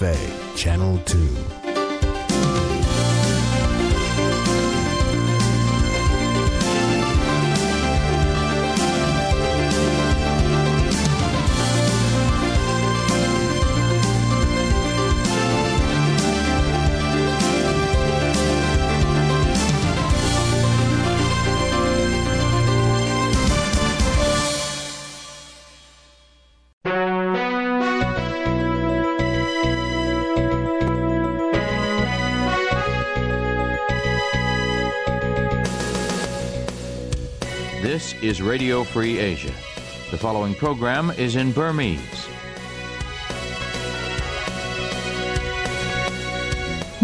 RFA Channel 2. Is Radio Free Asia. The following program is in Burmese.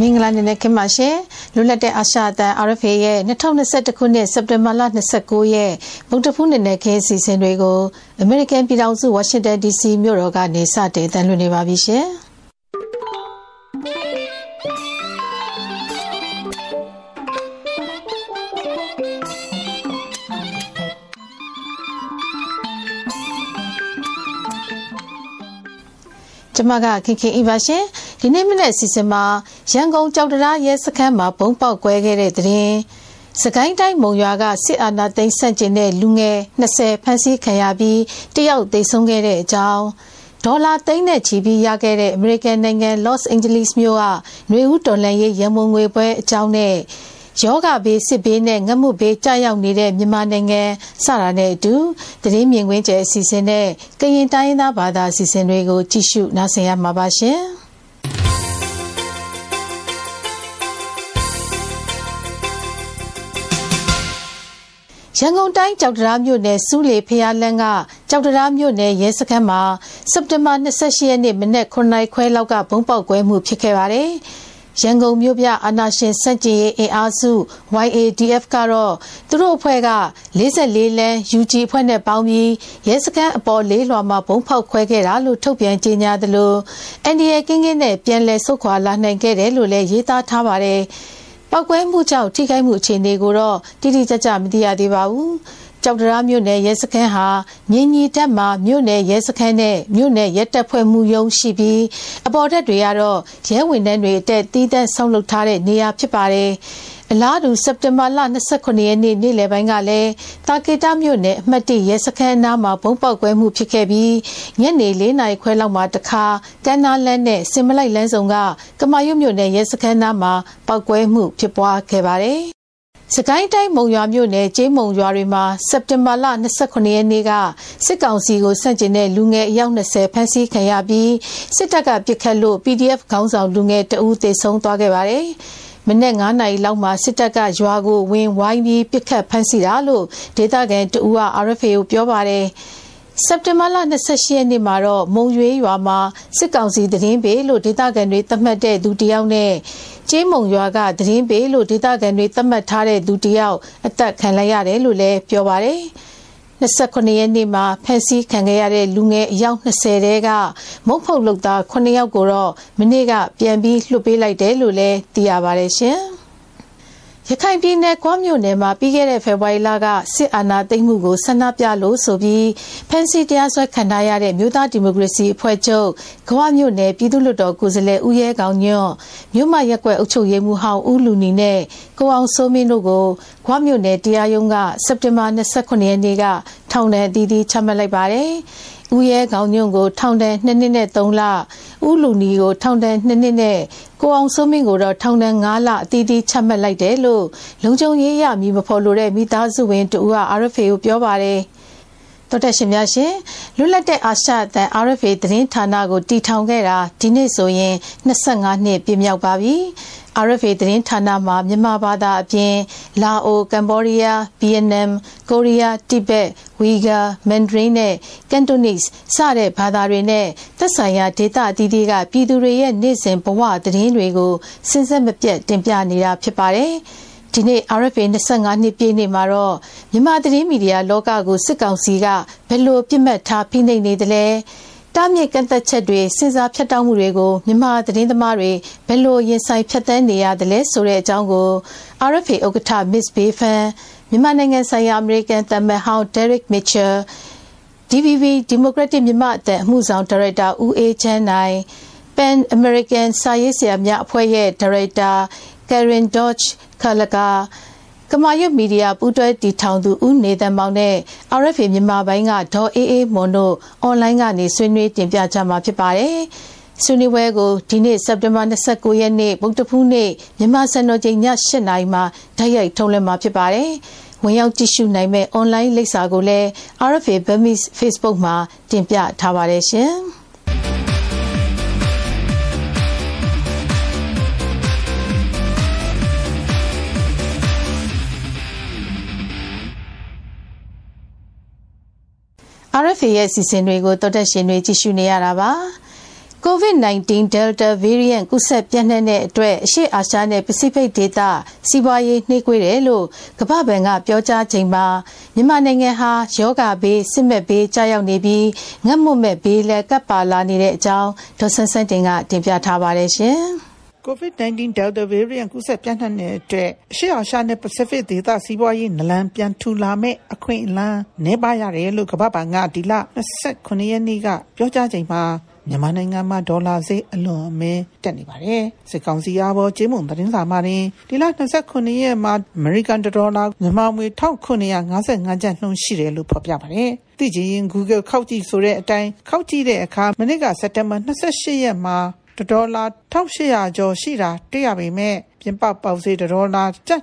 မင်္ဂလာနေ့နဲ့ခင်ပါရှင်လွတ်လပ်တဲ့အာရှအသံ RFA ရဲ့2021ခုနှစ်စက်တင်ဘာလ29ရက်ဗုဒ္ဓဖူးနေ့နဲ့ခင်းအစီအစဉ်တွေကို American ပြည်ထောင်စုဝါရှင်တန် DC မြို့တော်ကနေစတင်တန်လွှင့်နေပါပြီရှင် ကျမကခင်ခင်အီပါရှင်ဒီနေ့မနေ့အစီအစဉ်မှာရန်ကုန်ကြောက်တရားရဲစခန်းမှာဘုံပေါက်ကွဲခဲ့တဲ့တဲ့ရင်စကိုင်းတိုင်းမုံရွာကစစ်အာဏာသိမ်းဆန့်ကျင်တဲ့လူငယ်20ဖမ်းဆီးခံရပြီးတယောက်သေဆုံးခဲ့တဲ့အကြောင်းဒေါ်လာသိန်းနဲ့ချီပြီးရခဲ့တဲ့အမေရိကန်နိုင်ငံ Los Angeles မြို့ကຫນွေဦးတော်လန်ရေးရန်မုံငွေပွဲအကြောင်းနဲ့ ယောဂဘေးစစ်ဘေးနဲ့ငတ်မှုဘေးကြာရောက်နေတဲ့မြန်မာနိုင်ငံစတာနဲ့အတူသတင်းမြင်ကွင်းကျဲအစီအစဉ်နဲ့ကရင်တိုင်းရင်းသားဘာသာအစီအစဉ်တွေကိုကြည့်ရှုနားဆင်ရမှာပါရှင်။ရန်ကုန်တိုင်းကြောက်တရားမြို့နယ်စူးလေဖျားလန်းကကြောက်တရားမြို့နယ်ရဲစခန်းမှာစက်တင်ဘာ28ရက်နေ့မနက်9:00နာရီခွဲလောက်ကဘုံပေါက်ကွဲမှုဖြစ်ခဲ့ပါတယ်။ ရန်ကုန်မြို့ပြအာနာရှင်စန့်ကျင်ရေးအင်အားစု YADF ကတော့သူတို့အဖွဲ့က44လမ်း UG အဖွဲ့နဲ့ပေါင်းပြီးရဲစခန်းအပေါ်လေးလွှာမှာဘုံဖောက်ခွဲခဲ့တာလို့ထုတ်ပြန်ကြေညာသလို NDA ကင်းကင်းနဲ့ပြန်လည်ဆုတ်ခွာလာနိုင်ခဲ့တယ်လို့လည်းရေးသားထားပါတယ်။ပောက်ကွဲမှုကြောင့်ထိခိုက်မှုအခြေအနေကိုတော့တိတိကျကျမသိရသေးပါဘူး။ ကြောက်တရားမြို့နယ်ရဲစခန်းဟာမြင်းကြီးတက်မှာမြို့နယ်ရဲစခန်းနဲ့မြို့နယ်ရဲတပ်ဖွဲ့မှုရုံးရှိပြီးအပေါ်တက်တွေကတော့ရဲဝင်တန်းတွေအတက်တီးတန့်ဆောက်လုပ်ထားတဲ့နေရာဖြစ်ပါတယ်။အလားတူစက်တင်ဘာလ29ရက်နေ့နေ့လယ်ပိုင်းကလည်းတာကေတာမြို့နယ်အမှတ်၁ရဲစခန်းအနားမှာဘုံပေါက်ကွဲမှုဖြစ်ခဲ့ပြီးညနေ၄နာရီခွဲလောက်မှာတခါကမ်းနားလန်းနဲ့စင်မလိုက်လန်းဆောင်ကကမာရွတ်မြို့နယ်ရဲစခန်းနားမှာပောက်ကွဲမှုဖြစ်ပွားခဲ့ပါတယ်။ စကိုင်းတိုင်းမုံရွာမြို့နယ်ကျေးမုံရွာတွေမှာစက်တင်ဘာလ29ရက်နေ့ကစစ်ကောင်စီကိုဆန့်ကျင်တဲ့လူငယ်အယောက်20ဖမ်းဆီးခံရပြီးစစ်တပ်ကပစ်ခတ်လို့ PDF ခေါင်းဆောင်လူငယ်တအူးသေဆုံးသွားခဲ့ပါတယ်။မနေ့9နာရီလောက်မှာစစ်တပ်ကရွာကိုဝင်ဝိုင်းပြီးပစ်ခတ်ဖမ်းဆီးတာလို့ဒေသခံတဦးက RFA ကိုပြောပါတယ်စက်တင်ဘာလ28ရက်နေ့မှာတော့မုံရွေးရွာမှာစစ်ကောင်စီသတင်းပေးလို့ဒေသခံတွေသတ်မှတ်တဲ့သူတယောက်နဲ့ ကျေးမုံရွာကသတင်းပေးလို့ဒေသခံတွေသတ်မှတ်ထားတဲ့သူတယောက်အသက်ခံလိုက်ရတယ်လို့လည်းပြောပါတယ်။29ရက်နေ့မှာဖမ်းဆီးခံခဲ့ရတဲ့လူငယ်အယောက်20တဲကမုတ်ဖုတ်လုပ်သား9ယောက်ကိုတော့မနေ့ကပြန်ပြီးလွှတ်ပေးလိုက်တယ်လို့လည်းသိရပါတယ်ရှင်။ ရခိုင်ပြည်နယ်ကွမ်းမြို့နယ်မှာပြီးခဲ့တဲ့ဖေဖော်ဝါရီလကစစ်အာဏာသိမ်းမှုကိုဆန္ဒပြလို့ဆိုပြီးဖန်စီတရားစွဲခံထားရတဲ့မြို့သားဒီမိုကရေစီအဖွဲ့ချုပ်ကဝမြို့နယ်ပြည်သူ့လွှတ်တော်ကိုယ်စားလှယ်ဦးရဲကောင်ညွန့်မြို့မရက်ကွက်အုပ်ချုပ်ရေးမှူးဟောင်းဦးလူနီနဲ့ကိုအောင်စိုးမင်းတို့ကိုဂွမြို့နယ်တရားရုံးကစက်တင်ဘာ29ရက်နေ့ကထောင်ဒဏ်အသီးသီးချမှတ်လိုက်ပါတယ်။ ဦးရဲခေါင်းညွန့်ကိုထောင်ဒဏ်2နှစ်နဲ့3လဦးလူနီကိုထောင်ဒဏ်2နှစ်နဲ့ကိုအောင်စိုးမင်းကိုတော့ထောင်ဒဏ်9လအသီးသီးချမှတ်လိုက်တယ်လို့လုံခြုံရေးရမည်မဖော်လို့တဲ့မိသားစုဝင်တူက RFA ကိုပြောပါတယ် တော်တက်ရှင်များရှင်လွတ်လပ်တဲ့အာရှအသံ RFA သတင်းဌာနကိုတည်ထောင်ခဲ့တာဒီနေ့ဆိုရင်25နှစ်ပြည့်မြောက်ပါပြီ RFA သတင်းဌာနမှာမြန်မာဘာသာအပြင်လာအိုကမ်ဘောဒီးယားဗီယက်နမ်ကိုရီးယားတိဘက်ဝီဂါမန်ဒရင်းနဲ့ကန်တိုနီစ်စတဲ့ဘာသာတွေနဲ့သက်ဆိုင်ရာဒေသအသီးသီးကပြည်သူတွေရဲ့နေ့စဉ်ဘဝသတင်းတွေကိုစဉ်ဆက်မပြတ်တင်ပြနေတာဖြစ်ပါတယ်။ ဒီနေ့ RFA 25နှစ်ပြည့်နေ့မှာတော့မြန်မာသတင်းမီဒီယာလောကကိုစစ်ကောင်စီကဘယ်လိုပြစ်မှတ်ထားဖိနှိပ်နေသလဲ။တားမြစ်ကန့်သက်ချက်တွေစဉ်စားဖြတ်တောက်မှုတွေကိုမြန်မာသတင်းသမားတွေဘယ်လိုရင်ဆိုင်ဖြတ်သန်းနေရတယ်လဲဆိုတဲ့အကြောင်းကို RFA ဥက္ကဋ္ဌ Miss Bayfan မြန်မာနိုင်ငံဆိုင်ရာအမေရိကန်သမ္မတဟောင်း Derek Mitchell DVB Democratic မြန်မာအသံအမှုဆောင်ဒါရိုက်တာဦးအေးချမ်းနိုင် Pan American စာရေးဆရာများအဖွဲ့ရဲ့ဒါရိုက်တာ Karen Dodge Kalaga ကမာရွတ်မီဒီယာပူးတွဲတည်ထောင်သူဦးနေသန်မောင်နဲ့ RFA မြန်မာပိုင်းကဒေါ်အေးအေးမွန်တို့အွန်လိုင်းကနေဆွေးနွေးတင်ပြကြမှာဖြစ်ပါတယ်။ဆွေးနွေးပွဲကိုဒီနေ့စက်တင်ဘာ29ရက်နေ့ဗုဒ္ဓဖူးနေ့မြန်မာစံတော်ချိန်ည8:00နာရီမှာဓာတ်ရိုက်ထုတ်လွှင့်မှာဖြစ်ပါတယ်။ဝင်ရောက်ကြည့်ရှုနိုင်မဲ့အွန်လိုင်းလိပ်စာကိုလည်း RFA Burmese Facebook မှာတင်ပြထားပါတယ်ရှင်။ RFA ရဲ့စီစဉ်တွေကိုတော်တက်ရှင်တွေကြည့်ရှုနေရတာပါ။ COVID-19 Delta variant ကူးစက်ပြန့်နှံ့တဲ့အတွက်အရှေ့အာရှနဲ့ပစိဖိတ်ဒေသစီးပွားရေးနှေးကွေးတယ်လို့ကမ္ဘာ့ဘဏ်ကပြောကြားချိန်မှာမြန်မာနိုင်ငံဟာယောဂဘေးစစ်မဲ့ဘေးကြာရောက်နေပြီးငတ်မွတ်မဲ့ဘေးလည်းကပ်ပါလာနေတဲ့အကြောင်းဒေါ်ဆန်းဆန်းတင်ကတင်ပြထားပါတယ်ရှင်။ COVID-19 Delta variant ကူးစက်ပြန့်နှံ့တဲ့အတွက်အရှေ့အာရှနဲ့ Pacific ဒေသစီးပွားရေးနလန်ပြန်ထူလာမဲ့အခွင့်အလမ်းနှဲပါရတယ်လို့ကမ္ဘာ့ဘဏ်ကဒီလ29ရက်နေ့ကပြောကြားချိန်မှာမြန်မာနိုင်ငံမှာဒေါ်လာဈေးအလွန်အမင်းတက်နေပါတယ်။စစ်ကောင်စီအားပေါ်ကျေးမုံသတင်းစာမှာတင်ဒီလ29ရက်မှာအမေရိကန်ဒေါ်လာမြန်မာငွေ1955ကျပ်နှုန်းရှိတယ်လို့ဖော်ပြပါတယ်။သိချင်ရင် Google ခောက်ကြည့်ဆိုတဲ့အတိုင်းခောက်ကြည့်တဲ့အခါမနေ့ကစက်တင်ဘာ28ရက်မှာ ဒေါ်လာ1800ကျော်ရှိတာတွေ့ရပေမဲ့ ပြင်ပပေါက်ဈေးဒေါ်လာကျပ်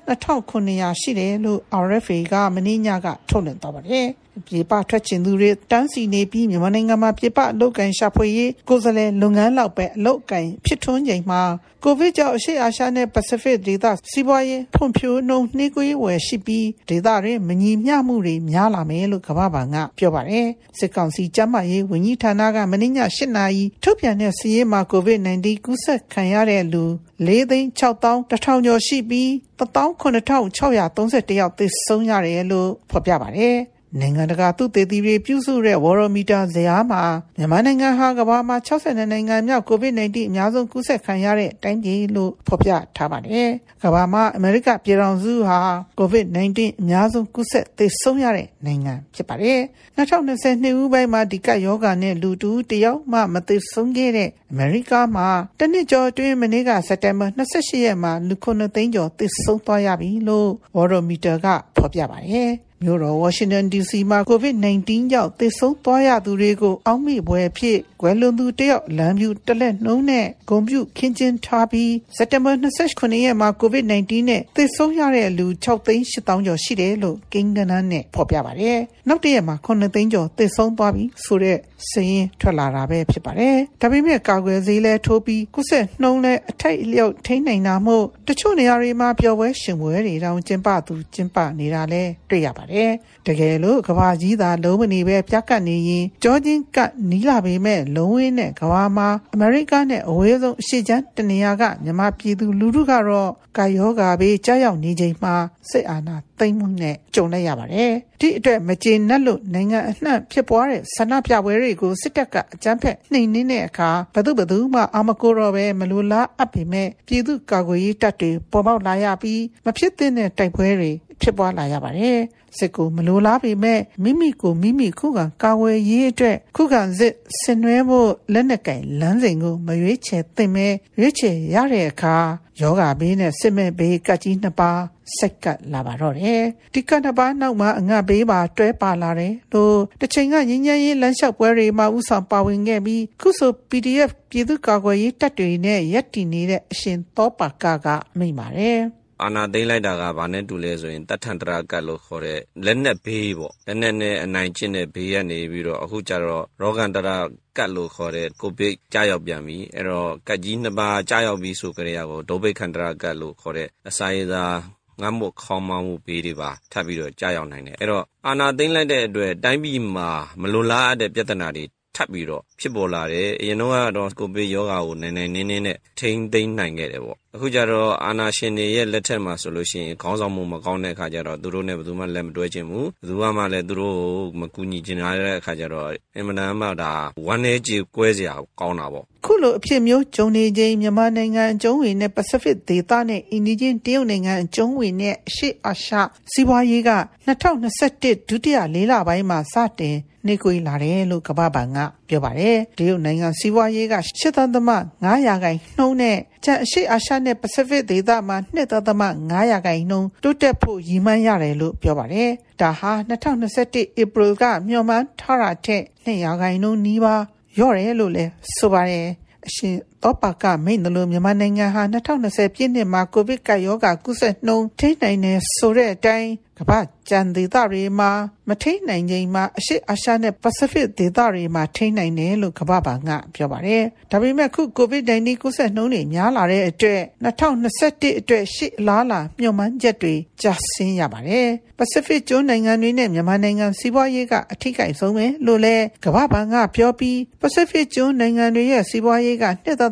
2900ရှိတယ်လို့ RFA ကမင်းညကထုတ်လွှင့်သွားပါတယ်။ပြေပထွက်ချင်သူတွေတန်းစီနေပြီးမြန်မာနိုင်ငံမှာပြေပအလုတ်ကန်ရှာဖွေရေးကိုယ်စားလှယ်လုပ်ငန်းလောက်ပဲအလုတ်ကန်ဖြစ်ထွန်းချိန်မှာကိုဗစ်ကြောင့်အရှေ့အာရှနဲ့ပစိဖိတ်ဒေသစီးပွားရေးဖွံ့ဖြိုးနှုန်းနှေးကွေးဝယ်ရှိပြီးဒေသတွင်မညီမျှမှုတွေများလာမယ်လို့ကမ္ဘာ့ဘဏ်ကပြောပါတယ်စစ်ကောင်စီကျန်းမာရေးဝန်ကြီးဌာနကမနေ့ည8နာရီထုတ်ပြန်တဲ့စီးရေးမှာကိုဗစ် -19 ကူးစက်ခံရတဲ့လူ ၄သိန်း6တောင်းတထောင်ကျော်ရှိပြီး19631ယောက်သေဆုံးရတယ်လို့ဖော်ပြပါတယ် နိုင်ငံတကာသူတေသီတွေပြုစုတဲ့ဝရမီတာဇယားမှာမြန်မာနိုင်ငံဟာကမ္ဘာမှာ62နိုင်ငံမြောက် COVID-19 အများဆုံးကူးစက်ခံရတဲ့တိုင်းပြည်လို့ဖော်ပြထားပါတယ်။ကမ္ဘာမှာအမေရိကပြည်ထောင်စုဟာ COVID-19 အများဆုံးကူးစက်သေဆုံးရတဲ့နိုင်ငံဖြစ်ပါတယ်။2022ဦးပိုင်းမှာဒီကပ်ရောဂါနဲ့လူတူတယောက်မှမသေဆုံးခဲ့တဲ့အမေရိကမှာတနစ်ကျော်အတွင်းမနေ့ကစက်တင်ဘာ28ရက်မှာလူ9သိန်းကျော်သေဆုံးသွားရပြီလို့ဝရမီတာကဖော်ပြပါတယ်။ မြို့တော်ဝါရှင်တန် DC မှာ COVID-19 ကြောင့်သေဆုံးသွားရသူတွေကိုအောက်မေ့ပွဲဖြစ်ကွယ်လွန်သူတယောက်လမ်းပြူတလက်နှုံးနဲ့ဂုံပြူခင်းကျင်းထားပြီးစက်တင်ဘာ29ရက်မှာ COVID-19 နဲ့သေဆုံးရတဲ့လူ6သိန်း8000ကျော်ရှိတယ်လို့ကိန်းဂဏန်းနဲ့ဖော်ပြပါတယ်။နောက်တရက်မှာ9သိန်းကျော်သေဆုံးသွားပြီဆိုတဲ့စည်ရင်ထွက်လာတာပဲဖြစ်ပါတယ်။ဒါပေမဲ့ကာကွယ်ဆေးလဲထိုးပြီးကုသနှုံးလဲအထိုက်အလျောက်ထိန်းနိုင်တာမို့တချို့နေရာတွေမှာပျော်ပွဲရှင်ပွဲတွေတောင်ကျင်းပသူကျင်းပနေတာလဲတွေ့ရပါတယ်။ है တကယ်လို့ကဘာကြီးသာလုံးမနေပဲပြတ်ကတ်နေရင်ကြောချင်းကနီးလာပေမဲ့လုံးဝင်းနဲ့ကဘာမှာအမေရိကနဲ့အဝေးဆုံးအရှိချမ်းတနေရာကမြန်မာပြည်သူလူထုကတော့ကာယောဂါဘေးကြောက်ရောက်နေချိန်မှာစိတ်အာဏာသိမ်းမှုနဲ့ကြုံလိုက်ရပါတယ်။ဒီအတွက်မကျေနပ်လို့နိုင်ငံအနှံ့ဖြစ်ပွားတဲ့ဆန္ဒပြပွဲတွေကိုစစ်တပ်ကအကြမ်းဖက်နှိမ်နင်းတဲ့အခါဘသူဘသူမှအာမကိုတော့ပဲမလိုလားအပ်ပေမဲ့ပြည်သူကာကွယ်ရေးတပ်တွေပေါ်ပေါက်လာရပြီးမဖြစ်သင့်တဲ့တိုက်ပွဲတွေဖြစ်ပွားလာရပါတယ်။စစ်ကိုမလိုလားပေမဲ့မိမိကိုမိမိခုခံကာဝယ်ရေးအတွက်ခုခံစစ်ဆင်နွှဲဖို့လက်နက်ကင်လမ်းစဉ်ကိုမရွေးချယ်သင့်ပဲရွေးချယ်ရတဲ့အခါယောဂဘေးနဲ့စစ်မဲ့ဘေးကကြီးနှစ်ပါးဆက်ကပ်လာပါတော့တယ်ဒီကနှစ်ပါးနောက်မှာအငတ်ဘေးပါတွဲပါလာတယ်လို့တချိန်ကငင်းငင်းရေးလမ်းလျှောက်ပွဲတွေမှာဥဆောင်ပါဝင်ခဲ့ပြီးခုဆို PDF ပြည်သူ့ကာကွယ်ရေးတပ်တွေနဲ့ရက်တည်နေတဲ့အရှင်သောပါကကမိပါတယ် အာနာသိမ့်လိုက်တာက ဘာနဲ့တူလဲဆိုရင်တတ်ထန်တရာကတ်လို့ခေါ်တဲ့ လက်နက်ဘေးပေါ့ လက်နက်နဲ့ အနိုင်ကျင့်တဲ့ဘေးကနေပြီးတော့ အခုကျတော့ ရောဂန်တရာကတ်လို့ခေါ်တဲ့ ကိုဗစ်ကြားရောက်ပြန်ပြီ အဲ့တော့ကတ်ကြီးနှစ်ပါးကြားရောက်ပြီဆိုကြတဲ့ကို ဒုဗိခန္တရာကတ်လို့ခေါ်တဲ့ အစာရည်သာငတ်မခေါင်းမောင်းမှုဘေးတွေပါ ထပ်ပြီးတော့ကြားရောက်နိုင်တယ် အဲ့တော့ အာနာသိမ့်လိုက်တဲ့အတွက် တိုင်းပြည်မှာ မလိုလားအပ်တဲ့ ပြဿနာတွေ ထပ်ပြီးတော့ ဖြစ်ပေါ်လာတယ် အရင်တော့ကတော့ ကိုဗစ်ရောဂါကို နိုင်နိုင်နင်းနင်းနဲ့ ထိန်းသိမ်းနိုင်ခဲ့တယ်ပေါ့ အခုကြတော့အာနာရှင်တွေရဲ့လက်ထက်မှာဆိုလို့ရှိရင်ခေါင်းဆောင်မှုမကောင်းတဲ့အခါကျတော့သူတို့နဲ့ဘယ်သူမှလက်မတွဲခြင်းဘူးဘယ်သူမှလည်းသူတို့မကူညီချင်တဲ့အခါကျတော့အင်မတန်မှဒါဝမ်းနေကြေကွဲစရာကောင်းတာပေါ့ခုလိုအဖြစ်မျိုးဂျုံနေခြင်းမြန်မာနိုင်ငံအကျုံးဝင်နဲ့ Pacific ဒေသနဲ့အင်ဒီဂျင်တရုတ်နိုင်ငံအကျုံးဝင်နဲ့အရှေ့အာရှစီးပွားရေးက2021ဒုတိယလေးလပိုင်းမှာစတင်နှိကွေးလာတယ်လို့ကမ္ဘာ့ဘဏ်ကပြောပါတယ်။တရုတ်နိုင်ငံစီးပွားရေးက8.5ရာခိုင်နှုန်းနဲ့ကျန်အရှေ့အာရှနဲ့ပစိဖိတ်ဒေသမှာ2.5ရာခိုင်နှုန်းတိုးတက်ဖို့ရည်မှန်းရတယ်လို့ပြောပါတယ်။ဒါဟာ2021 April ကမျှော်မှန်းထားတာထက်2ရာခိုင်နှုန်းနီးပါးရော့တယ်လို့လည်းဆိုပါတယ်။အရှင် တောပါကမိန်နလိုမြန်မာနိုင်ငံဟာ2020ပြည့်နှစ်မှာကိုဗစ်ကပ်ရောဂါကူးစက်နှုန်းထိန်းနိုင်နေဆိုတဲ့အတိုင်းကမ္ဘာကျန်ဒေသတွေမှာမထိန်းနိုင်ချိန်မှာအရှိအာရှနဲ့ပစိဖိတ်ဒေသတွေမှာထိန်းနိုင်တယ်လို့ကမ္ဘာ့ဘဏ်ကပြောပါတယ်။ဒါပေမဲ့ခု COVID-19 ကူးစက်နှုန်းတွေများလာတဲ့အတွက်2021အတွက်ရှေ့အလားလာမျှော်မှန်းချက်တွေကျဆင်းရပါတယ်။ပစိဖိတ်ကျွန်းနိုင်ငံတွေနဲ့မြန်မာနိုင်ငံစီးပွားရေးကအထိကိဆုံးပဲလို့လည်းကမ္ဘာ့ဘဏ်ကပြောပြီးပစိဖိတ်ကျွန်းနိုင်ငံတွေရဲ့စီးပွားရေးက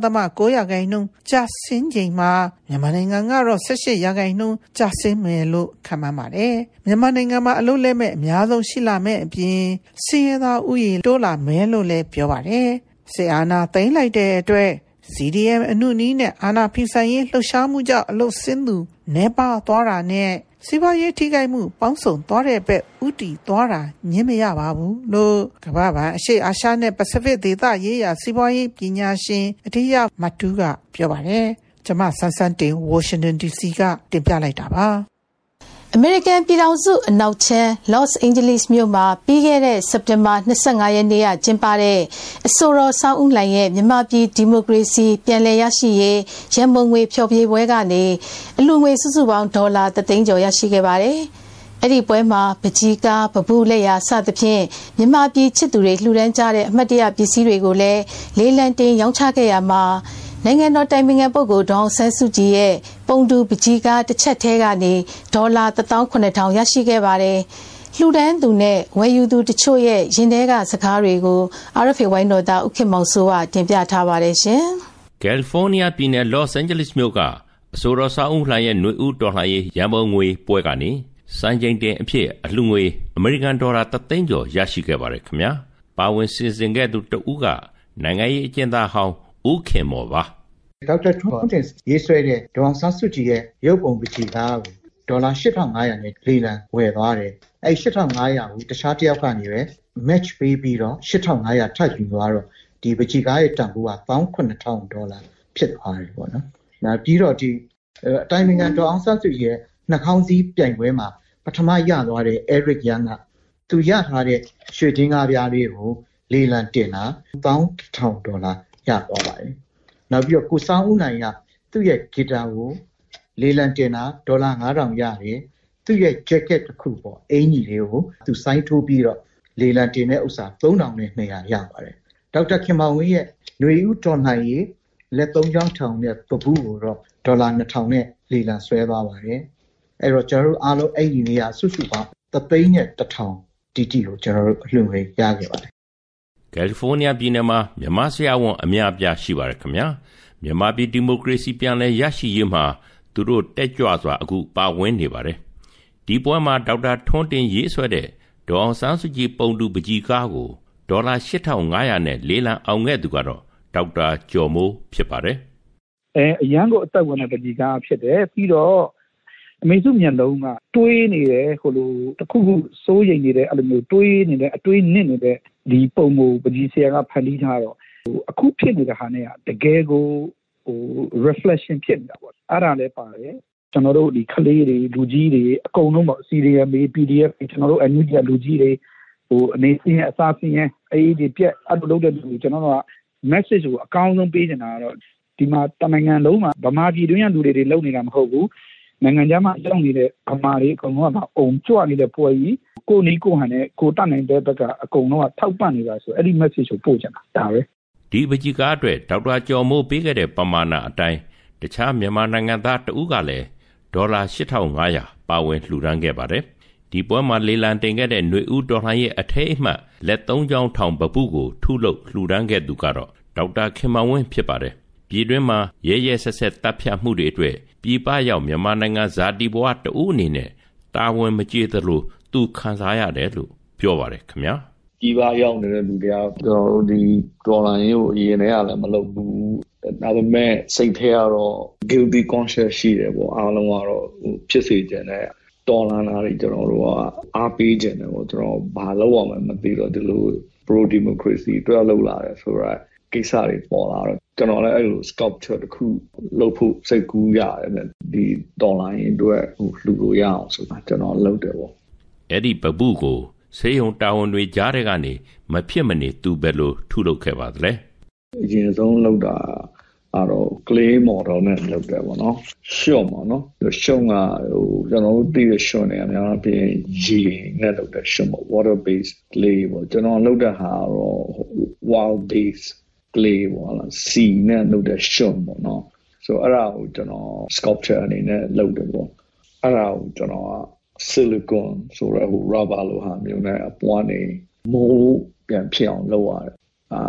2.9ရာခိုင်နှုန်းကျဆင်းချိန်မှာမြန်မာနိုင်ငံကတော့18ရာခိုင်နှုန်းကျဆင်းမယ်လို့ခန့်မှန်းပါတယ်။မြန်မာနိုင်ငံမှာအလုပ်လက်မဲ့အများဆုံးရှိလာမဲ့အပြင်စည်ရသားဥယျာဉ်တိုးလာမယ်လို့လည်းပြောပါတယ်။စေအာနာသိမ်းလိုက်တဲ့အတွက် CDM အနုနီးနဲ့အာနာဖီဆိုင်ရေးလှုပ်ရှားမှုကြောင့်အလုပ်ဆင်းသူ နေပါသွားတာနဲ့စီးပွားရေးထိခိုက်မှုပေါင်းစုံသွားတဲ့ဘက်ဥတီသွားတာညင်းမရပါဘူးလို့ကမ္ဘာ့ဘဏ်အရှိအာရှနဲ့ပစိဖိတ်ဒေသရေးရာစီးပွားရေးပညာရှင်အထက်မတူးကပြောပါတယ်ကျွန်မဆန်းဆန်းတင်ဝါရှင်တန် DC ကတင်ပြလိုက်တာပါ အမေရိကန်ပြည်ထောင်စုအနောက်ချမ်း Los Angeles မြို့မှာပြီးခဲ့တဲ့စက်တင်ဘာ25ရက်နေ့ကကျင်းပတဲ့အဆိုတော်ဆောင်းဦးလှိုင်ရဲ့မြမပြည်ဒီမိုကရေစီပြန်လည်ရရှိရေးရန်ပုံငွေဖျော်ဖြေပွဲကနေအလူငွေစုစုပေါင်းဒေါ်လာ3သိန်းကျော်ရရှိခဲ့ပါတယ်။အဲ့ဒီပွဲမှာပကြီးကားပပူလက်ရာစသဖြင့်မြမပြည်ချစ်သူတွေလှူဒန်းကြတဲ့အမှတ်တရပစ္စည်းတွေကိုလည်းလေးလံတင်ရောင်းချခဲ့ရမှာ နိုင်ငံတော်တိုင်ပင်ခံပုဂ္ဂိုလ်ဒေါအောင်ဆန်းစုကြည်ရဲ့ပုံတူပကြီးကားတစ်ချက်ထဲကနေဒေါ်လာ18000ရရှိခဲ့ပါတယ်။လှူဒန်းသူနဲ့ဝယ်ယူသူတချို့ရဲ့ရင်ထဲကစကားတွေကို RFA ဝိုင်းတော်သားဥက္ကမောင်စိုးကတင်ပြထားပါတယ်ရှင်။ကယ်လီဖိုးနီးယားပြည်နယ်လော့စ်အန်ဂျလိစ်မြို့ကအဆိုတော်စာအုပ်လှိုင်းရဲ့ຫນွေဦးတော်လှန်ရေးရန်ပုံငွေပွဲကနေစံချိန်တင်အဖြစ်အလှငွေအမေရိကန်ဒေါ်လာ3သိန်းကျော်ရရှိခဲ့ပါတယ်ခင်ဗျာ။ပါဝင်စီစဉ်ခဲ့သူတဦးကနိုင်ငံရေးအကျဉ်းသားဟောင်း ဦးခင်မော်ပါဒေါက်တာထွန်းတင်ရေးဆွဲတဲ့ဒေါ်ဆန်းစုကြည်ရဲ့ရုပ်ပုံပကြီးကားကိုဒေါ်လာ8500နဲ့လေလံဝယ်သွားတယ်အဲ့8500ကိုတခြားတစ်ယောက်ကနေပဲ match ပေးပြီးတော့8500ထပ်ယူသွားတော့ဒီပကြီးကားရဲ့တန်ဖိုးက18000ဒေါ်လာဖြစ်သွားတယ်ပေါ့နော်။နောက်ပြီးတော့ဒီအတိုင်းနိုင်ငံဒေါ်အောင်ဆန်းစုကြည်ရဲ့နှာခေါင်းစည်းပြိုင်ပွဲမှာပထမရသွားတဲ့ Eric Young ကသူရထားတဲ့ရွှေချင်းကားပြားလေးကိုလေလံတင်တာ1000ဒေါ်လာ ရသွားပါတယ်နောက်ပြီးတော့ကိုစောင်းဦးနိုင်ကသူ့ရဲ့ဂီတာကိုလေလံတင်တာဒေါ်လာ9000ရတယ်သူ့ရဲ့ jacket တစ်ခုပေါ့အင်ကြီးလေးကိုသူစိုင်းထိုးပြီးတော့လေလံတင်တဲ့ဥစ္စာ3000နဲ့200ရပါတယ်ဒေါက်တာခင်မောင်ဝင်းရဲ့ຫນွေဦးတော်နိုင်ရေးလက်သုံးချောင်းထောင်နဲ့ပပူးကိုတော့ဒေါ်လာ2000နဲ့လေလံဆွဲသွားပါတယ်အဲ့တော့ကျွန်တော်တို့အားလုံးအဲ့ဒီနေရာစုစုပေါင်းသသိန်းနဲ့1000တီတီကိုကျွန်တော်တို့အလှူငွေရခဲ့ပါတယ် ကယ်လီဖိုးနီးယားပြည်နယ်မှာမြန်မာဆရာဝန်အများအပြားရှိပါတယ်ခင်ဗျာမြန်မာပြည်ဒီမိုကရေစီပြန်လည်ရရှိရေးမှာသူတို့တက်ကြွစွာအခုပါဝင်နေပါတယ်ဒီပွဲမှာဒေါက်တာထွန်းတင်ရေးဆွဲတဲ့ဒေါအောင်ဆန်းစုကြည်ပုံတူပကြီးကားကိုဒေါ်လာ8500နဲ့လေးလံအောင်ခဲ့သူကတော့ဒေါက်တာကျော်မိုးဖြစ်ပါတယ်အဲအရန်ကိုအသက်ဝင်တဲ့ပကြီးကားဖြစ်တယ်ပြီးတော့အမေစုမျက်လုံးကတွေးနေတယ်ဟိုလိုတခုခုစိုးရိမ်နေတဲ့အဲ့လိုမျိုးတွေးနေတဲ့အတွေးနစ်နေတဲ့ ဒီပုံကိုပကြီးဆရာကဖန်တီးထားတော့ဟိုအခုဖြစ်နေတဲ့ဟာနဲ့ကတကယ်ကိုဟို reflection ဖြစ်နေတာပေါ့အဲ့ဒါလည်းပါတယ်ကျွန်တော်တို့ဒီကလေးတွေလူကြီးတွေအကုန်လုံးပေါ့ CDM PDF ကျွန်တော်တို့အန်ယူဂျီလူကြီးတွေဟိုအနေစင်းအစားစင်းရဲ့အေးဒီပြက်အဲ့လိုလုပ်တဲ့လူကျွန်တော်တို့က message ကိုအကောင်းဆုံးပေးနေတာတော့ဒီမှာတနိုင်ငံလုံးမှာဗမာပြည်တွင်းကလူတွေတွေလုပ်နေတာမဟုတ်ဘူး နိုင်ငံခြားမှာရောက်နေတဲ့ဗမာတွေအကုန်လုံးကအုံကြွနေတဲ့ပွဲကြီးကိုနီးကိုဟန်နဲ့ကိုတတ်နိုင်တဲ့ဘက်ကအကုန်လုံးကထောက်ပံ့နေတာဆိုအဲ့ဒီ message ကိုပို့ချင်တာဒါပဲဒီပကြီးကားအတွက်ဒေါက်တာကျော်မိုးပေးခဲ့တဲ့ပမာဏအတိုင်းတခြားမြန်မာနိုင်ငံသားတဦးကလည်းဒေါ်လာ8500ပါဝင်လှူဒန်းခဲ့ပါတယ်ဒီပွဲမှာလေလံတင်ခဲ့တဲ့ຫນွေဦးတော်လှန်ရေးအထိတ်အမှတ်လက်သုံးချောင်းထောင်ပပုကိုထုလုပ်လှူဒန်းခဲ့သူကတော့ဒေါက်တာခင်မောင်ဝင်းဖြစ်ပါတယ်ပြည်တွင်းမှာရဲရဲဆက်ဆက်တပ်ဖြတ်မှုတွေအတွက် ပြည်ပရောက်မြန်မာနိုင်ငံဇာတိဘဝတဦးအနေနဲ့တာဝန်မကျေသလိုသူခံစားရတယ်လို့ပြောပါတယ်ခင်ဗျာကြီးပါရောက်နေတဲ့လူတွေကကျွန်တော်တို့ဒီဒေါ်လာရင်းကိုအရင်တည်းကလည်းမလုပ်ဘူးဒါပေမဲ့စိတ်ထဲကတော့ guilty conscious ရှိတယ်ပေါ့အားလုံးကတော့ဖြစ်စေချင်တဲ့တော်လာတာတွေကျွန်တော်တို့ကအားပေးခြင်းတယ်ပေါ့ကျွန်တော်ဘာလုပ်ရမလဲမသိတော့ဒီလို pro democracy အတွက်လုပ်လာတယ်ဆိုတော့ ကိစ္စတွေပေါ်လာတော့ကျွန်တော်လည်းအဲ့လို sculpture တခုလုပ်ဖို့စိတ်ကူးရတယ်ဒီတော်လိုင်းအတွက်ဟိုလှူလို့ရအောင်ဆိုတာကျွန်တော်လုပ်တယ်ပေါ့အဲ့ဒီပပုကိုဆေးရုံတာဝန်တွေကြားတဲ့ကနေမဖြစ်မနေသူပဲလို့ထုလုပ်ခဲ့ပါသလဲအရင်ဆုံးလုပ်တာအဲ့တော့ clay model နဲ့လုပ်တယ်ပေါ့နော်ရှုံပေါ့နော်ရှုံကဟိုကျွန်တော်တို့သိရရှုံနေအများပြင်ရေနဲ့လုပ်တဲ့ရှုံပေါ့ water based clay ပေါ့ကျွန်တော်လုပ်တဲ့ဟာတော့ wild based clay ပေါ့လားစီနဲ့လုပ်တဲ့ရှုံပေါ့နော်ဆိုအဲ့ဒါကိုကျွန်တော် sculpture အနေနဲ့လုပ်တယ်ပေါ့အဲ့ဒါကိုကျွန်တော်က silicon ဆိုရဟို rubber လိုဟာမျိုးနဲ့အပွားနေမိုးပြန်ဖြစ်အောင်လုပ်ရတယ်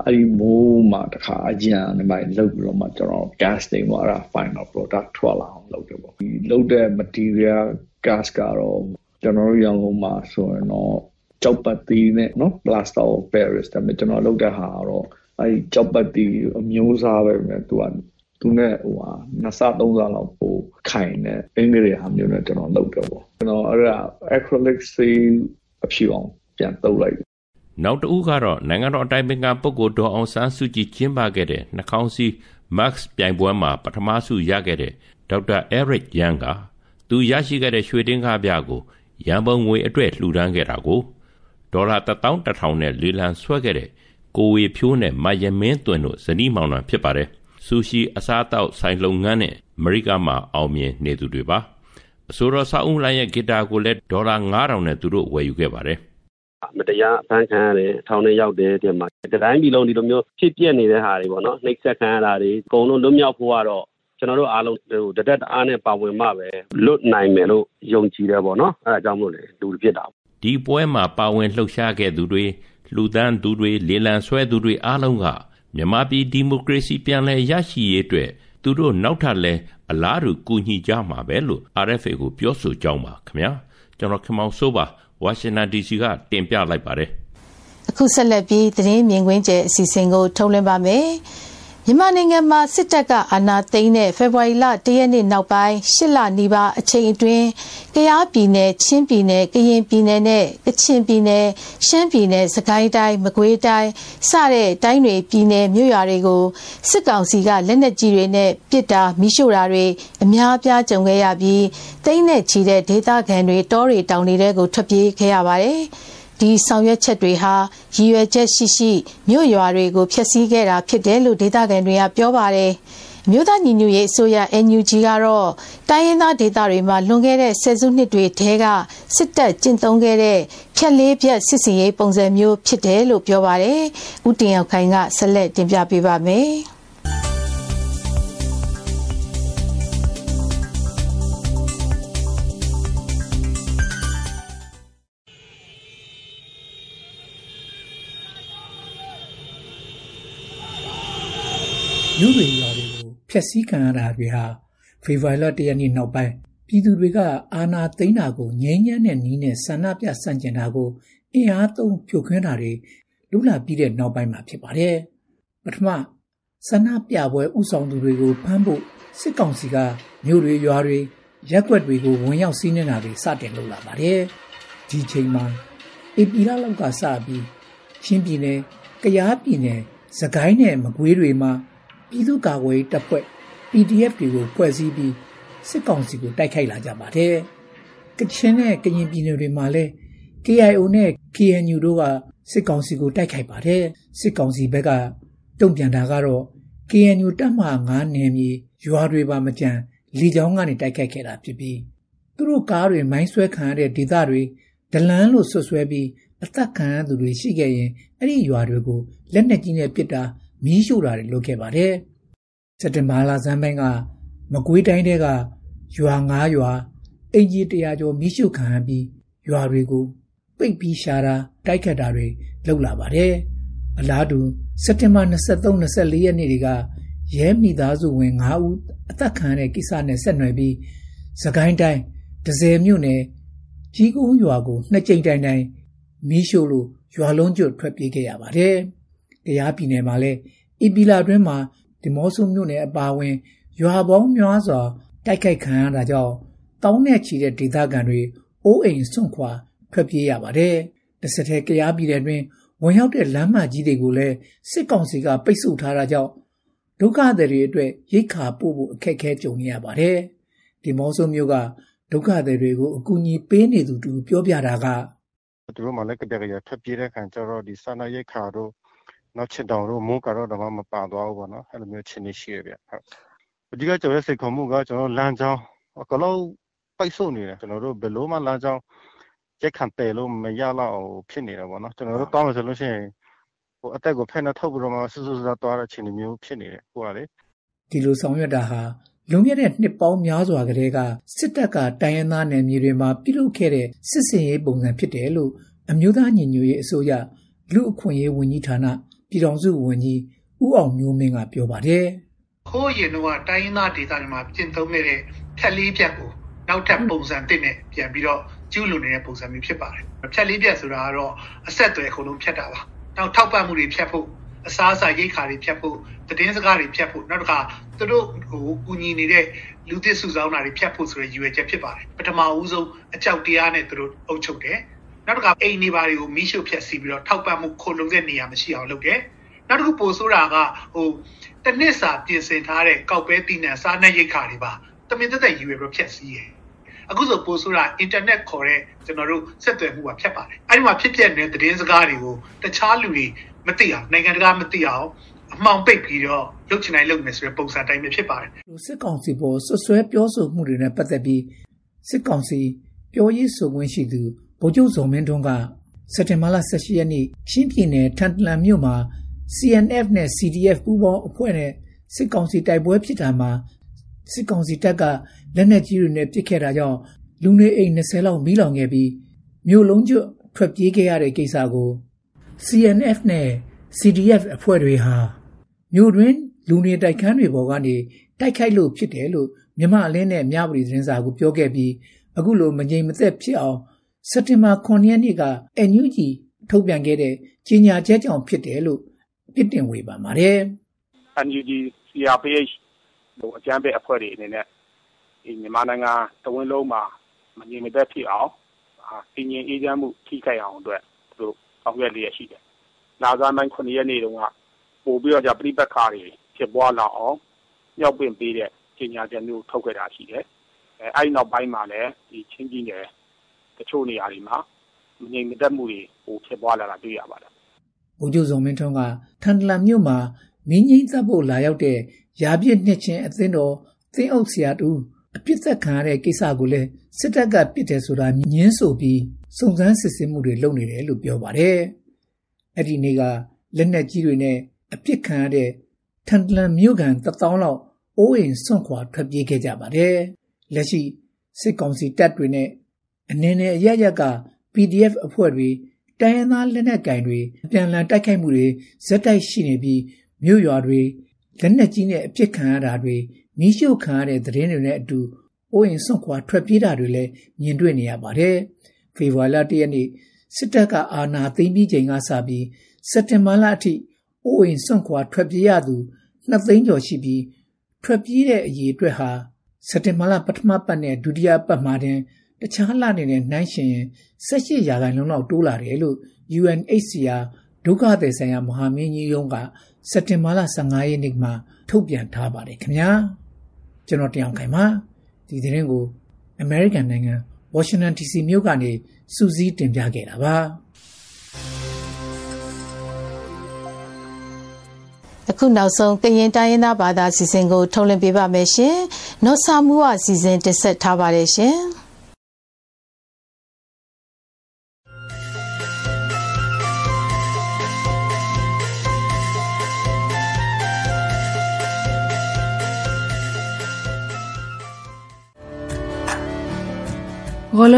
အဲ့ဒီမိုးမှာတခါအကြံနေမှလုပ်ပြီးတော့မှကျွန်တော် casting ပေါ့အဲ့ဒါ final product ထွက်လာအောင်လုပ်တယ်ပေါ့ဒီလုပ်တဲ့ material gas ကတော့ကျွန်တော်တို့ရန်ကုန်မှာဆိုရင်တော့ကြောက်ပတ်သီးနဲ့နော် plaster of paris ဒါပေမဲ့ကျွန်တော်လုပ်တဲ့ဟာကတော့ အဲ့ဒီကြောက်ပတ်သီးအမျိုးအစားပဲပဲသူကသူနဲ့ဟိုဟာနှစ်ဆသုံးဆလောက်ပိုခိုင်တဲ့အင်္ဂလိပ်ဟာမျိုးနဲ့ကျွန်တော်လုပ်တယ်ပေါ့ကျွန်တော်အဲ့ဒါ acrylic seal အဖြူအောင်ပြန်တုပ်လိုက်နောက်တဦးကတော့နိုင်ငံတော်အတိုင်ပင်ခံပုဂ္ဂိုလ်ဒေါ်အောင်ဆန်းစုကြည်ကျင်းပခဲ့တဲ့နှာခေါင်းစည်း Max ပြိုင်ပွဲမှာပထမဆုရခဲ့တဲ့ဒေါက်တာ Eric Yang ကသူရရှိခဲ့တဲ့ရွှေတင်းကားပြကိုရန်ပုံငွေအတွက်လှူဒန်းခဲ့တာကိုဒေါ်လာ1000နဲ့လေလံဆွဲခဲ့တဲ့ ကိုဝေဖြိုးနဲ့မယမင်းသွင်တို့ဇနီးမောင်နှံဖြစ်ပါတယ်။ဆူရှီအစားအသောက်ဆိုင်လုပ်ငန်းနဲ့အမေရိကမှာအောင်မြင်နေသူတွေပါ။အဆိုတော်ဆောက်ဦးလိုင်းရဲ့ဂီတာကိုလည်းဒေါ်လာ9000နဲ့သူတို့ဝယ်ယူခဲ့ပါတယ်။မတရားအဖမ်းခံရတယ်ထောင်ထဲရောက်တယ်ဒီမှာတတိုင်းပြည်လုံးဒီလိုမျိုးဖြစ်ပြနေတဲ့ဟာတွေပေါ့နော်နှိပ်စက်ခံရတာတွေအကုန်လုံးလွတ်မြောက်ဖို့ကတော့ကျွန်တော်တို့အားလုံးဟိုတတက်တအားနဲ့ပါဝင်မှပဲလွတ်နိုင်မယ်လို့ယုံကြည်တယ်ပေါ့နော်အဲဒါကြောင့်မို့လေလူဖြစ်တာဒီပွဲမှာပါဝင်လှုပ်ရှားခဲ့သူတွေ လူသန်းသူတွေလေလံဆွဲသူတွေအားလုံးကမြန်မာပြည်ဒီမိုကရေစီပြန်လည်ရရှိရေးအတွက်သူတို့နောက်ထပ်လဲအလားတူကူညီကြမှာပဲလို့ RFA ကိုပြောဆိုကြောင်းပါခင်ဗျာကျွန်တော်ခင်မောင်စိုးပါဝါရှင်တန် DC ကတင်ပြလိုက်ပါတယ်အခုဆက်လက်ပြီးသတင်းမြင်ကွင်းကျဲအစီအစဉ်ကိုထုတ်လွှင့်ပါမယ် မြန်မာနိုင်ငံမှာစစ်တပ်ကအာဏာသိမ်းတဲ့ဖေဖော်ဝါရီလ၁ရက်နေ့နောက်ပိုင်း၈လနီးပါးအချိန်အတွင်းကယားပြည်နယ်ချင်းပြည်နယ်ကရင်ပြည်နယ်နဲ့ကချင်ပြည်နယ်ရှမ်းပြည်နယ်စကိုင်းတိုင်းမကွေးတိုင်းစတဲ့တိုင်းတွေပြည်နယ်မြို့ရွာတွေကိုစစ်ကောင်စီကလက်နက်ကြီးတွေနဲ့ပစ်တာမိရှို့တာတွေအများအပြားကြုံခဲ့ရပြီးတိမ့်နဲ့ချီတဲ့ဒေသခံတွေတောတွေတောင်တွေကိုထွက်ပြေးခဲ့ရပါတယ်။ ဒီဆောင်ရွက်ချက်တွေဟာရည်ရွယ်ချက်ရှိရှိမြို့ရွာတွေကိုဖျက်ဆီးခဲ့တာဖြစ်တယ်လို့ဒေသခံတွေကပြောပါတယ်။မြို့သားညီညွတ်ရေးအစိုးရ NUG ကတော့တိုင်းရင်းသားဒေသတွေမှာလွန်ခဲ့တဲ့ဆယ်စုနှစ်တွေထဲကစစ်တပ်ကျင့်သုံးခဲ့တဲ့ဖြက်လေးပြက်စစ်စင်ရေးပုံစံမျိုးဖြစ်တယ်လို့ပြောပါတယ်။ဦးတင်အောင်ခိုင်ကဆက်လက်တင်ပြပေးပါမယ်။ မြို့တွေရွာတွေကိုဖျက်ဆီးခံရတာတွေဟာဖေဖော်ဝါရီလတရက်နေ့နောက်ပိုင်းပြည်သူတွေကအာဏာသိမ်းတာကိုငြိမ်းချမ်းတဲ့နည်းနဲ့ဆန္ဒပြဆန့်ကျင်တာကိုအင်အားသုံးဖြိုခွင်းတာတွေလူလာပြီးတဲ့နောက်ပိုင်းမှာဖြစ်ပါတယ်။ပထမဆန္ဒပြပွဲဥဆောင်သူတွေကိုဖမ်းဖို့စစ်ကောင်စီကမြို့တွေရွာတွေရက်ွက်တွေကိုဝင်ရောက်စီးနှင်တာတွေစတင်လုပ်လာပါတယ်။ဒီချိန်မှာအေပီလာလောက်ကစပြီးချင်းပြည်နယ်၊ကယားပြည်နယ်၊စကိုင်းနဲ့မကွေးတွေမှာ ပြည်သူ့ကာကွယ်ရေးတပ်ဖွဲ့ PDF တွေကိုဖွဲ့စည်းပြီးစစ်ကောင်စီကိုတိုက်ခိုက်လာကြပါတယ်။ကချင်နဲ့ကရင်ပြည်နယ်တွေမှာလည်း KIO နဲ့ KNU တို့ကစစ်ကောင်စီကိုတိုက်ခိုက်ပါတယ်။စစ်ကောင်စီဘက်ကတုံ့ပြန်တာကတော့ KNU တပ်မဟာ9နယ်မြေရွာတွေပါမကြံလေကြောင်းကနေတိုက်ခိုက်ခဲ့တာဖြစ်ပြီးသူတို့ကားတွေမိုင်းဆွဲခံရတဲ့ဒေသတွေဒလန်းလို့ဆွဆွဲပြီးအသက်ခံရသူတွေရှိခဲ့ရင်အဲ့ဒီရွာတွေကိုလက်နက်ကြီးနဲ့ပစ်တာ မီးရှို့တာတွေလုပ်ခဲ့ပါတယ်။စက်တင်ဘာလဆန်းပိုင်းကမကွေးတိုင်းတဲကရွာ၅ရွာအင်ဂျီတရာကျော်မီးရှို့ခံရပြီးရွာတွေကိုပိတ်ပြီးရှာတာတိုက်ခတ်တာတွေလုပ်လာပါတယ်။အလားတူစက်တင်ဘာ23 24ရက်နေ့တွေကရဲမိသားစုဝင်9ဦးအသက်ခံတဲ့ကိစ္စနဲ့ဆက်နွယ်ပြီးသခိုင်းတိုင်းဒဇယ်မြို့နယ်ကြီးကုန်းရွာကိုနှစ်ကြိမ်တိုင်တိုင်မီးရှို့လို့ရွာလုံးကျွတ်ထွက်ပြေးခဲ့ရပါတယ်။ တရားပြည်နယ်မှာလည်းအီပီလာတွင်မှာဒီမော့ဆိုမြို့နယ်အပါအဝင်ရွာပေါင်းများစွာတိုက်ခိုက်ခံရတာကြောင့်တောင်းနဲ့ချီတဲ့ဒေသခံတွေအိုးအိမ်စွန့်ခွာထွက်ပြေးရပါတယ်။တစ်ဆက်တည်းကြားပြည်နယ်တွင်ဝင်ရောက်တဲ့လမ်းမကြီးတွေကိုလည်းစစ်ကောင်စီကပိတ်ဆို့ထားတာကြောင့်ဒုက္ခသည်တွေအတွက်ရိတ်ခါပို့ဖို့အခက်အခဲကြုံနေရပါတယ်။ဒီမော့ဆိုမြို့ကဒုက္ခသည်တွေကိုအကူအညီပေးနေသူတူပြောပြတာကသူတို့မှလည်းကတည်းကထွက်ပြေးတဲ့ခံကျတော့ဒီစာနာရိတ်ခါတို့ နောက်ချစ်တောင်တို့မုန်းကတော့တော့မပါသွားဘူးပေါ့နော်အဲ့လိုမျိုးချင်းနေရှိရဗျဟုတ်အဓိကကျွန်တော်စိတ်ခေါ်မှုကကျွန်တော်လမ်းကြောင်းအကလုံးပိတ်ဆို့နေတယ်ကျွန်တော်တို့ဘယ်လိုမှလမ်းကြောင်းရက်ခံတယ်လို့မရတော့ဖြစ်နေတယ်ပေါ့နော်ကျွန်တော်တို့တောင်းလို့ဆိုလို့ရှိရင်ဟိုအသက်ကိုဖက်နဲ့ထုတ်ပြီးတော့မှဆူဆူဆာသွားတဲ့အခြေအနေမျိုးဖြစ်နေတယ်ဟိုကလေဒီလိုဆောင်ရွက်တာဟာလွန်ခဲ့တဲ့နှစ်ပေါင်းများစွာကတည်းကစစ်တပ်ကတိုင်းရင်းသားနယ်မြေတွေမှာပြုလုပ်ခဲ့တဲ့စစ်စင်ရေးပုံစံဖြစ်တယ်လို့အမျိုးသားညီညွတ်ရေးအစိုးရလူအခွင့်အရေးဝန်ကြီးဌာန ပြည်ထောင်စုဝန်ကြီးဦးအောင်မျိုးမင်းကပြောပါတယ်။ခိုးရင်တော့တိုင်းရင်းသားဒေသတွေမှာကျင့်သုံးနေတဲ့ဖြက်လေးပြက်ကိုနောက်ထပ်ပုံစံတစ်နဲ့ပြန်ပြီးတော့ကျူးလွန်နေတဲ့ပုံစံမျိုးဖြစ်ပါတယ်။ဖြက်လေးပြက်ဆိုတာကတော့အဆက်အသွယ်အကုန်လုံးဖြတ်တာပါ။နောက်ထောက်ပံ့မှုတွေဖြတ်ဖို့အစားအစာရိတ်ခါတွေဖြတ်ဖို့သတင်းစကားတွေဖြတ်ဖို့နောက်တစ်ခါသူတို့ဟိုကူညီနေတဲ့လူသစ်စုဆောင်းတာတွေဖြတ်ဖို့ဆိုတဲ့ရည်ရွယ်ချက်ဖြစ်ပါတယ်ပထမဦးဆုံးအကြောက်တရားနဲ့သူတို့အုပ်ချုပ်တယ် နောက်တစ်ခါအိမ်နေပါတွေကိုမီးရှို့ဖျက်ဆီးပြီးတော့ထောက်ပံ့မှုခိုလုံတဲ့နေရာမရှိအောင်လုပ်တယ်နောက်တစ်ခုပိုဆိုးတာကဟိုတနစ်စာပြင်ဆင်ထားတဲ့ကောက်ပဲတီးနှံစားနှက်ရိတ်ခါတွေပါတမင်သက်သက်ရည်ရွယ်ပြီးဖျက်ဆီးရယ်အခုဆိုပိုဆိုတာ internet ခေါ်တဲ့ကျွန်တော်တို့ဆက်သွယ်မှုပါဖြတ်ပါတယ်အဲ့ဒီမှာဖြစ်ပြနေတဲ့သတင်းစကားတွေကိုတခြားလူတွေမသိအောင်နိုင်ငံတကာမသိအောင်အမှောင်ပိတ်ပြီးတော့လုတ်ချင်တိုင်းလုပ်မယ်ဆိုတဲ့ပုံစံတိုင်းပဲဖြစ်ပါတယ်စစ်ကောင်စီပေါ်ဆွဆွဲပြောဆိုမှုတွေနဲ့ပတ်သက်ပြီးစစ်ကောင်စီပြောရေးဆိုခွင့်ရှိသူ ဗိုလ်ချုပ်ဇော်မင်းထွန်းကစက်တင်ဘာလ18ရက်နေ့ချင်းပြည်နယ်ထန်တလန်မြို့မှာ CNF နဲ့ CDF ပူးပေါင်းအဖွဲ့နဲ့စစ်ကောင်စီတိုက်ပွဲဖြစ်တာမှာစစ်ကောင်စီတပ်ကလက်နက်ကြီးတွေနဲ့ပစ်ခဲ့တာကြောင့်လူနေအိမ်20လောက်မီးလောင်ခဲ့ပြီးမြို့လုံးကျွတ်ထွက်ပြေးခဲ့ရတဲ့ကိစ္စကို CNF နဲ့ CDF အဖွဲ့တွေဟာမြို့တွင်လူနေတိုက်ခန်းတွေပေါ်ကနေတိုက်ခိုက်လို့ဖြစ်တယ်လို့မြမအလင်းနဲ့မြပရီသတင်းစာကိုပြောခဲ့ပြီးအခုလိုမငြိမ်မသက်ဖြစ်အောင် စက်တင်ဘာ9ရက်နေ့က NUG ထုတ်ပြန်ခဲ့တဲ့ကြေညာချက်ကြောင့်ဖြစ်တယ်လို့ပြစ်တင်ဝေဖန်ပါတယ်။ NUG CRPH လို့အကြမ်းဖက်အဖွဲ့တွေအနေနဲ့ဒီမြန်မာနိုင်ငံတဝင်းလုံးမှာမငြိမ်မသက်ဖြစ်အောင်အင်းရင်အေးချမ်းမှုထိခိုက်အောင်အတွက်သူတို့ဆောင်ရွက်လျက်ရှိတယ်။လာဇာမိုင်း9ရက်နေ့တုန်းကပို့ပြီးတော့じゃပြိပက္ခတွေဖြစ်ပွားလာအောင်မြောက်ပင်ပေးတဲ့ကြေညာချက်မျိုးထုတ်ခဲ့တာရှိတယ်။အဲအဲ့နောက်ပိုင်းမှာလည်းဒီချင်းကြီးနယ်တ ချို့နေရာတွေမှာ မငြိမ်မသက်မှုတွေ ပိုဖြစ်ပွားလာတာ တွေ့ရပါတယ်။ဘုကျုံမင်းထွန်းက ထန်တလန်မြို့မှာမင်းကြီးသက်ဖို့ လာရောက်တဲ့ ရာပြည့်နှစ်ချင်းအသင်းတော် သင်းအုပ်ဆရာတူအပြစ်သက်ခံရတဲ့ ကိစ္စကိုလည်း စစ်တပ်ကပြစ်တယ်ဆိုတာညင်းဆိုပြီး စုံစမ်းစစ်ဆေးမှုတွေ လုပ်နေတယ်လို့ ပြောပါတယ်။အဲ့ဒီနေ့က လက်နက်ကြီးတွေနဲ့ အပြစ်ခံရတဲ့ ထန်တလန်မြို့ကန်တသောင်းလောက် အိုးအိမ်စွန့်ခွာ ထွက်ပြေးခဲ့ကြပါတယ်။လက်ရှိ စစ်ကောင်စီတပ်တွေနဲ့ အနေနဲ့အရရက်က PDF အဖွဲ့တွေတိုင်းရင်းသားလက်နက်ကင်တွေအပြန်အလှန်တိုက်ခိုက်မှုတွေဇက်တိုက်ရှိနေပြီးမြို့ရွာတွေလက်နက်ကြီးနဲ့အပြစ်ခံရတာတွေမိရှုခံရတဲ့သတင်းတွေနဲ့အတူအိုးအိမ်စွန့်ခွာထွက်ပြေးတာတွေလည်းမြင်တွေ့နေရပါတယ်။ဖေဖော်ဝါရီလ၁ရက်နေ့စစ်တပ်ကအာဏာသိမ်းပြီးချိန်ကစပြီးစက်တင်ဘာလအထိအိုးအိမ်စွန့်ခွာထွက်ပြေးရသူ2သိန်းကျော်ရှိပြီးထွက်ပြေးတဲ့အရေအတွက်ဟာစက်တင်ဘာလပထမပတ်နဲ့ဒုတိယပတ်မှာတင် တခြားလနေနဲ့နှိုင်းယှဉ်ရင်18ရာခိုင်နှုန်းလောက်တိုးလာတယ်လို့ UNHCR ဒုက္ခသည်ဆိုင်ရာမဟာမင်းကြီးရုံးကစက်တင်ဘာလ15ရက်နေ့မှာထုတ်ပြန်ထားပါတယ်ခင်ဗျာကျွန်တော်တရားခိုင်ပါဒီသတင်းကို American နိုင်ငံ Washington DC မြို့ကနေစူးစီးတင်ပြခဲ့တာပါအခုနောက်ဆုံးကရင်တိုင်းရင်းသားဘာသာစီစဉ်ကိုထုတ်လွှင့်ပေးပါမယ်ရှင်။နော့ဆာမှုဝစီစဉ်တင်ဆက်ထားပါတယ်ရှင်။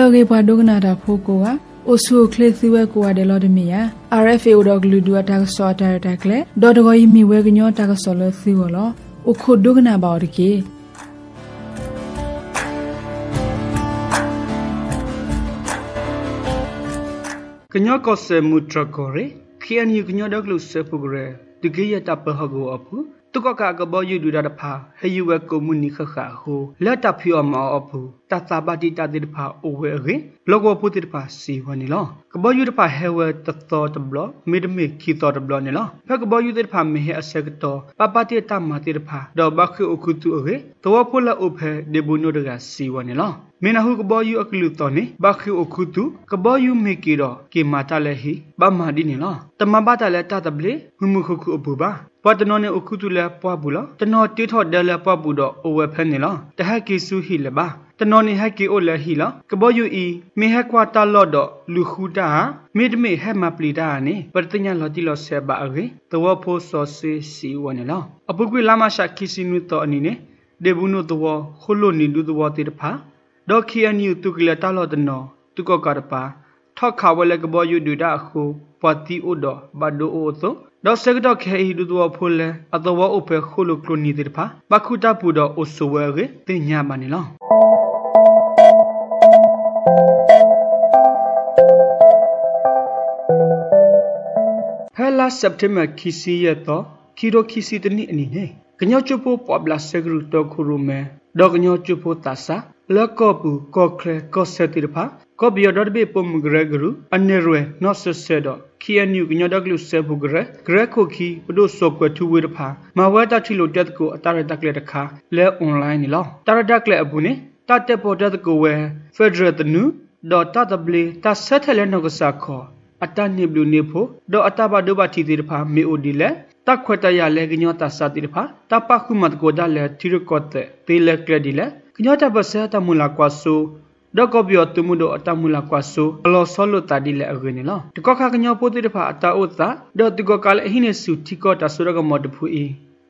လောကေပါဒုကနာတာဖိုကိုကအိုဆူကလေသီဝဲကိုဝတယ်လော်ဒမီယာ RFA ဒဂလူဒူတာဆောတာတာကလေဒေါ်ဒဂိုယီမီဝဲကညောတာကဆောလသီဝလောအခုဒုကနာဘော်ရကေကညောကောဆေမူထရကိုရေခီယန်ယူကညောဒကလုဆေပူဂရတကေယတပဟဂောအပူ ตุกกะกะบอยุดูดาดพาเฮยูเวโกมุนิขะขะโฮละตะฟิอมออพูตะตาบติตะติดพาโอเวเร လောကပုတိတပါစီဝနီလောကဘောယူတပါဟဲဝဲတတော်တဘလမိဒမိခီတော်တဘလနီလောဖက်ကဘောယူတပါမေဟအစကတော်ပပတိတမတိတပါဒေါ်ဘခိအခုတူအဝေတဝဖုလအုဖဲဒေဘုနိုဒကစီဝနီလောမင်းဟုကဘောယူအကလူတော်နေဘခိအခုတူကဘောယူမေကီတော်ကေမာတလည်းဟိပမာဒီနီလောတမဘတလည်းတတဘလေမှုမှုခုခုအပူပါပတနောနေအခုတူလည်းပွားဘူးလားတနော်တိထော့တယ်လည်းပွားဘူးတော့အဝဲဖဲနေလားတဟက်ကီဆူဟိလည်းပါ တနောနေဟက်ကီအိုလည်းဟိလောကဘောယူအီမေဟကွာတလော့တော့လူခူတာမေဒမေဟက်မပလီတာနေပတညာလော်တီလော်ဆေဘာအေတဝဖိုဆောစီစီဝနေလောအပုကွေလာမရှာခီစီနုတော့အနီနေဒေဘူးနုတော့ခလိုနီဒူတော့တေတဖာဒေါခီအန်ယူတုကလတာလော်တနောတုကကရပါထောက်ခါဝလဲကဘောယူဒူဒါခုပတိအိုဒဘဒိုအိုသောဒေါ်စကတော့ခဲဟီဒူတော့ဖိုလဲအတဝအုပ်ဖခလိုကလိုနီတေတဖာဘခုတာပူတော့အိုဆိုဝဲကေတင်ညာပါနေလော လာစက်တမ်ဘာခီစီရတော့ခီရိုခီစီတနိအနိနေကညောချပိုပဘလာဆဂရုတော့ခရုမဲဒေါကညောချပိုတာဆာလကောပူကောခရကောဆက်တိရဖာကောဘီယဒတ်ဘေပုံဂရဂရုအနေရွယ်နော့ဆဆဒခီယနျူကညောဒကလုဆေဘူဂရဂရခိုခီပဒိုဆောကွထူဝေရဖာမဝဲတချီလိုတက်ကိုအတာရတက်လက်တခါလဲအွန်လိုင်းနီလောတာရတက်လက်အပူနေတတက်ပေါ်တက်ကိုဝဲဖက်ဒရယ်တနူဒေါ်တတဘလီတဆက်ထလဲနောကစာခေါ် အတနိဘလူနေဖို့ဒေါ်အတဘဒိုဘတီတိရဖာမေအိုဒီလဲတခွတ်တရလဲကညောတဆာတိရဖာတပခုမတ်ကိုဒါလဲတီရကော့တဲ့တေလက်ကရဒီလဲကညောတပဆာတမူလာကွာဆူဒေါကပြောတမှုတို့အတမူလာကွာဆူအလောဆောလို့တာဒီလဲအဂင်းနော်တကခကညောပိုတိတဖာအတာဥတာဒေါတကကလည်းဟိနေစုတီကောတာဆူရကမောတဖူအီ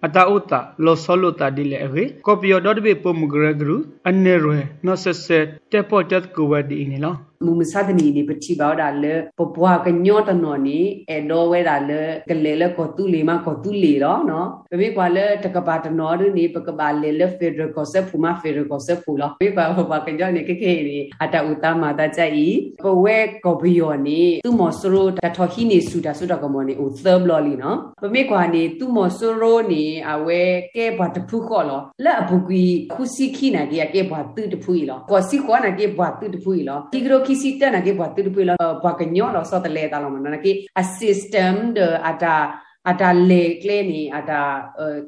အတာဥတာလောဆောလို့တာဒီလဲအဂေကောပြောဒေါတဘေပုံမဂရဂရုအနေရွယ်နော့ဆက်ဆက်တက်ပေါ်တက်ကိုဝဒီနေနော် mumisadni ni pati bawda le popwa ka nyota no ni e do we da le gele le ko tu le ma ko tu le ro no pe bi kwa le ta ka ba ta no ru ni pa ka ba le le federal concept fu ma federal concept fu lo pe ba ba ka jo ni ke ke ni ata uta ma ta cha i po we ko bi yo ni tu mo sro ta tho hi ni su ta su ta ko mo ni u third lo li no pe mi kwa ni tu mo sro ni a we ke ba ta phu ko lo le a bu ki khu si khi na ki ya ke ba tu ta phu i lo ko si ko na ke ba tu ta phu i lo ti gro ki si ta na ke ba tu pu la ba ka nyo lo so ta le ta lo ma na ke a system de ata ata le kle ni ata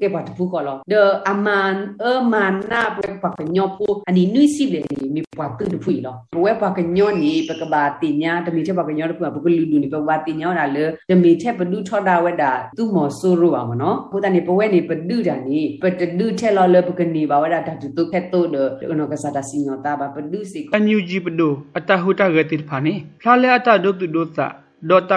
ke ba tu ko lo de aman e man na ba ka nyo pu ani nui si le ni mi ba tu pu lo we ba ka nyo ni ba ka ba ti nya de mi che ba ka nyo pu ba ku lu lu ni ba ba ti nya da le de mi che ba du tho da we da tu mo so ro ba mo no ko ta ni pa we ni ba du da ni pa de du che lo le ba ka ni ba we da da tu tu phe to de no ka sa da si nyo ta ba ba du si အန်ယူဂျီပဒိုအတဟုတဂတိဖာနေဖလာလေအတဒုတုဒုသဒေါ်တ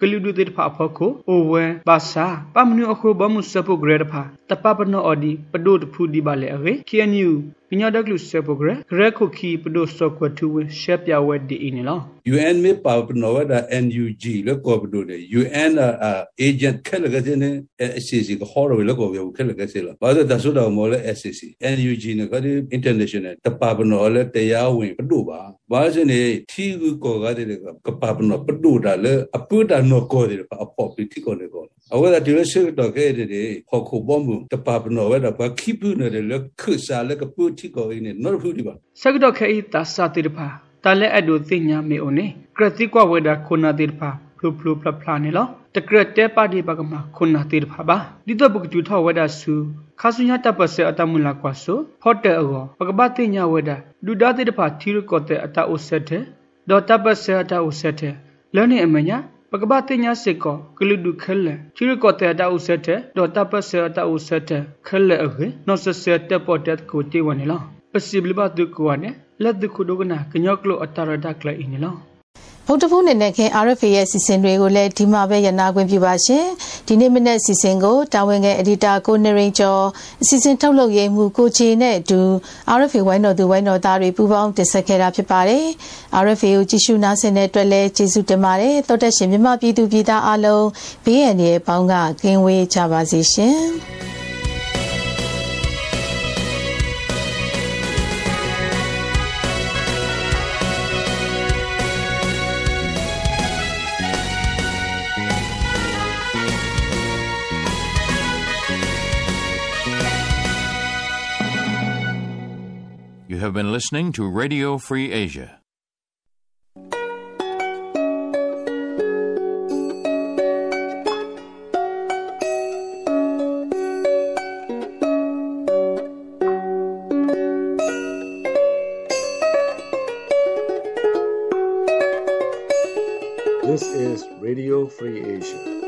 ကလူဒုတိတဖာဖောခုအိုဝဲပါစာပမနုအခုဘမှုစပုဂရတဖာတပပနောအော်ဒီပဒုတဖူဒီပါလေအေခီအန်ယူပညာဒကလူစပုဂရဂရခုခီပဒုစောကွတူဝရှက်ပြဝဲဒီအင်းလော UN me pa no da NUG le ko do de UN a agent khel ga jene SCC ko horo le ko yo khel ga se la ba da so da mo le SCC NUG ne ka di international ta pa no le te ya win pdu ba ba jene thi ko ga de ka pa no pdu da le apu da no ko de pa apo pi thi ko ne ko အဝဲဒီလိုရှိတော့ခဲ့တဲ့ဟောခုဘောမှုတပါပနောဝဲတော့ဘာခိပုနေတယ်လခုစားလကပုတိကိုင်းနေနော်ဖူဒီပါစကတော့ခဲတာစာတိဖာတလဲအဒိုသိညာမေအိုနေကရတိကွာဝဲတာခုနာတိဖာဖလူဖလူပလပလာနေလောတကရတဲပါဒီပကမခုနာတိဖာပါဒီတော့ဘကကျူထောဝဲတာဆူခါဆုညာတပ်ပစေအတမူလာကွာဆိုဟော့တဲအောပကပသိညာဝဲတာဒူဒါတိဖာသီရကောတဲ့အတအိုဆက်တဲ့ဒေါ်တပ်ပစေအတအိုဆက်တဲ့လဲနေအမညာ ပကပတိညာစစ်ကောကလူဒုခဲလေချီရကောတဲ့တာဥဆက်တဲ့ဒေါ်တပစေတာဥဆက်တဲ့ခဲလေအခေနော့ဆဆက်တဲ့ပေါ်တဲ့ကိုတေဝနေလားပစီဘလဘတ်ဒုကွာနေလက်ဒုခုဒုကနာကညောကလိုအတာရဒကလေအင်းလား ဗုဒ္ဓဖူးနေနဲ့ခင် RFA ရဲ့စီစဉ်တွေကိုလည်းဒီမှာပဲရနာခွင့်ပြုပါရှင်ဒီနေ့မနေ့စီစဉ်ကိုတာဝန်ခံအဒီတာကိုနေရင်ကျော်အစီစဉ်ထုတ်လုပ်ရေးမှူးကိုချေနဲ့အတူ RFA ဝိုင်းတော်သူဝိုင်းတော်သားတွေပူးပေါင်းတင်ဆက်ခဲ့တာဖြစ်ပါတယ် RFA ကိုကြည့်ရှုနားဆင်တဲ့အတွက်လည်းကျေးဇူးတင်ပါတယ်တောတက်ရှင်မြမပြည်သူပြည်သားအားလုံးဘေးရန်ရဲ့ပေါင်းကကင်းဝေးကြပါစေရှင် listening to Radio Free Asia. This is Radio Free Asia.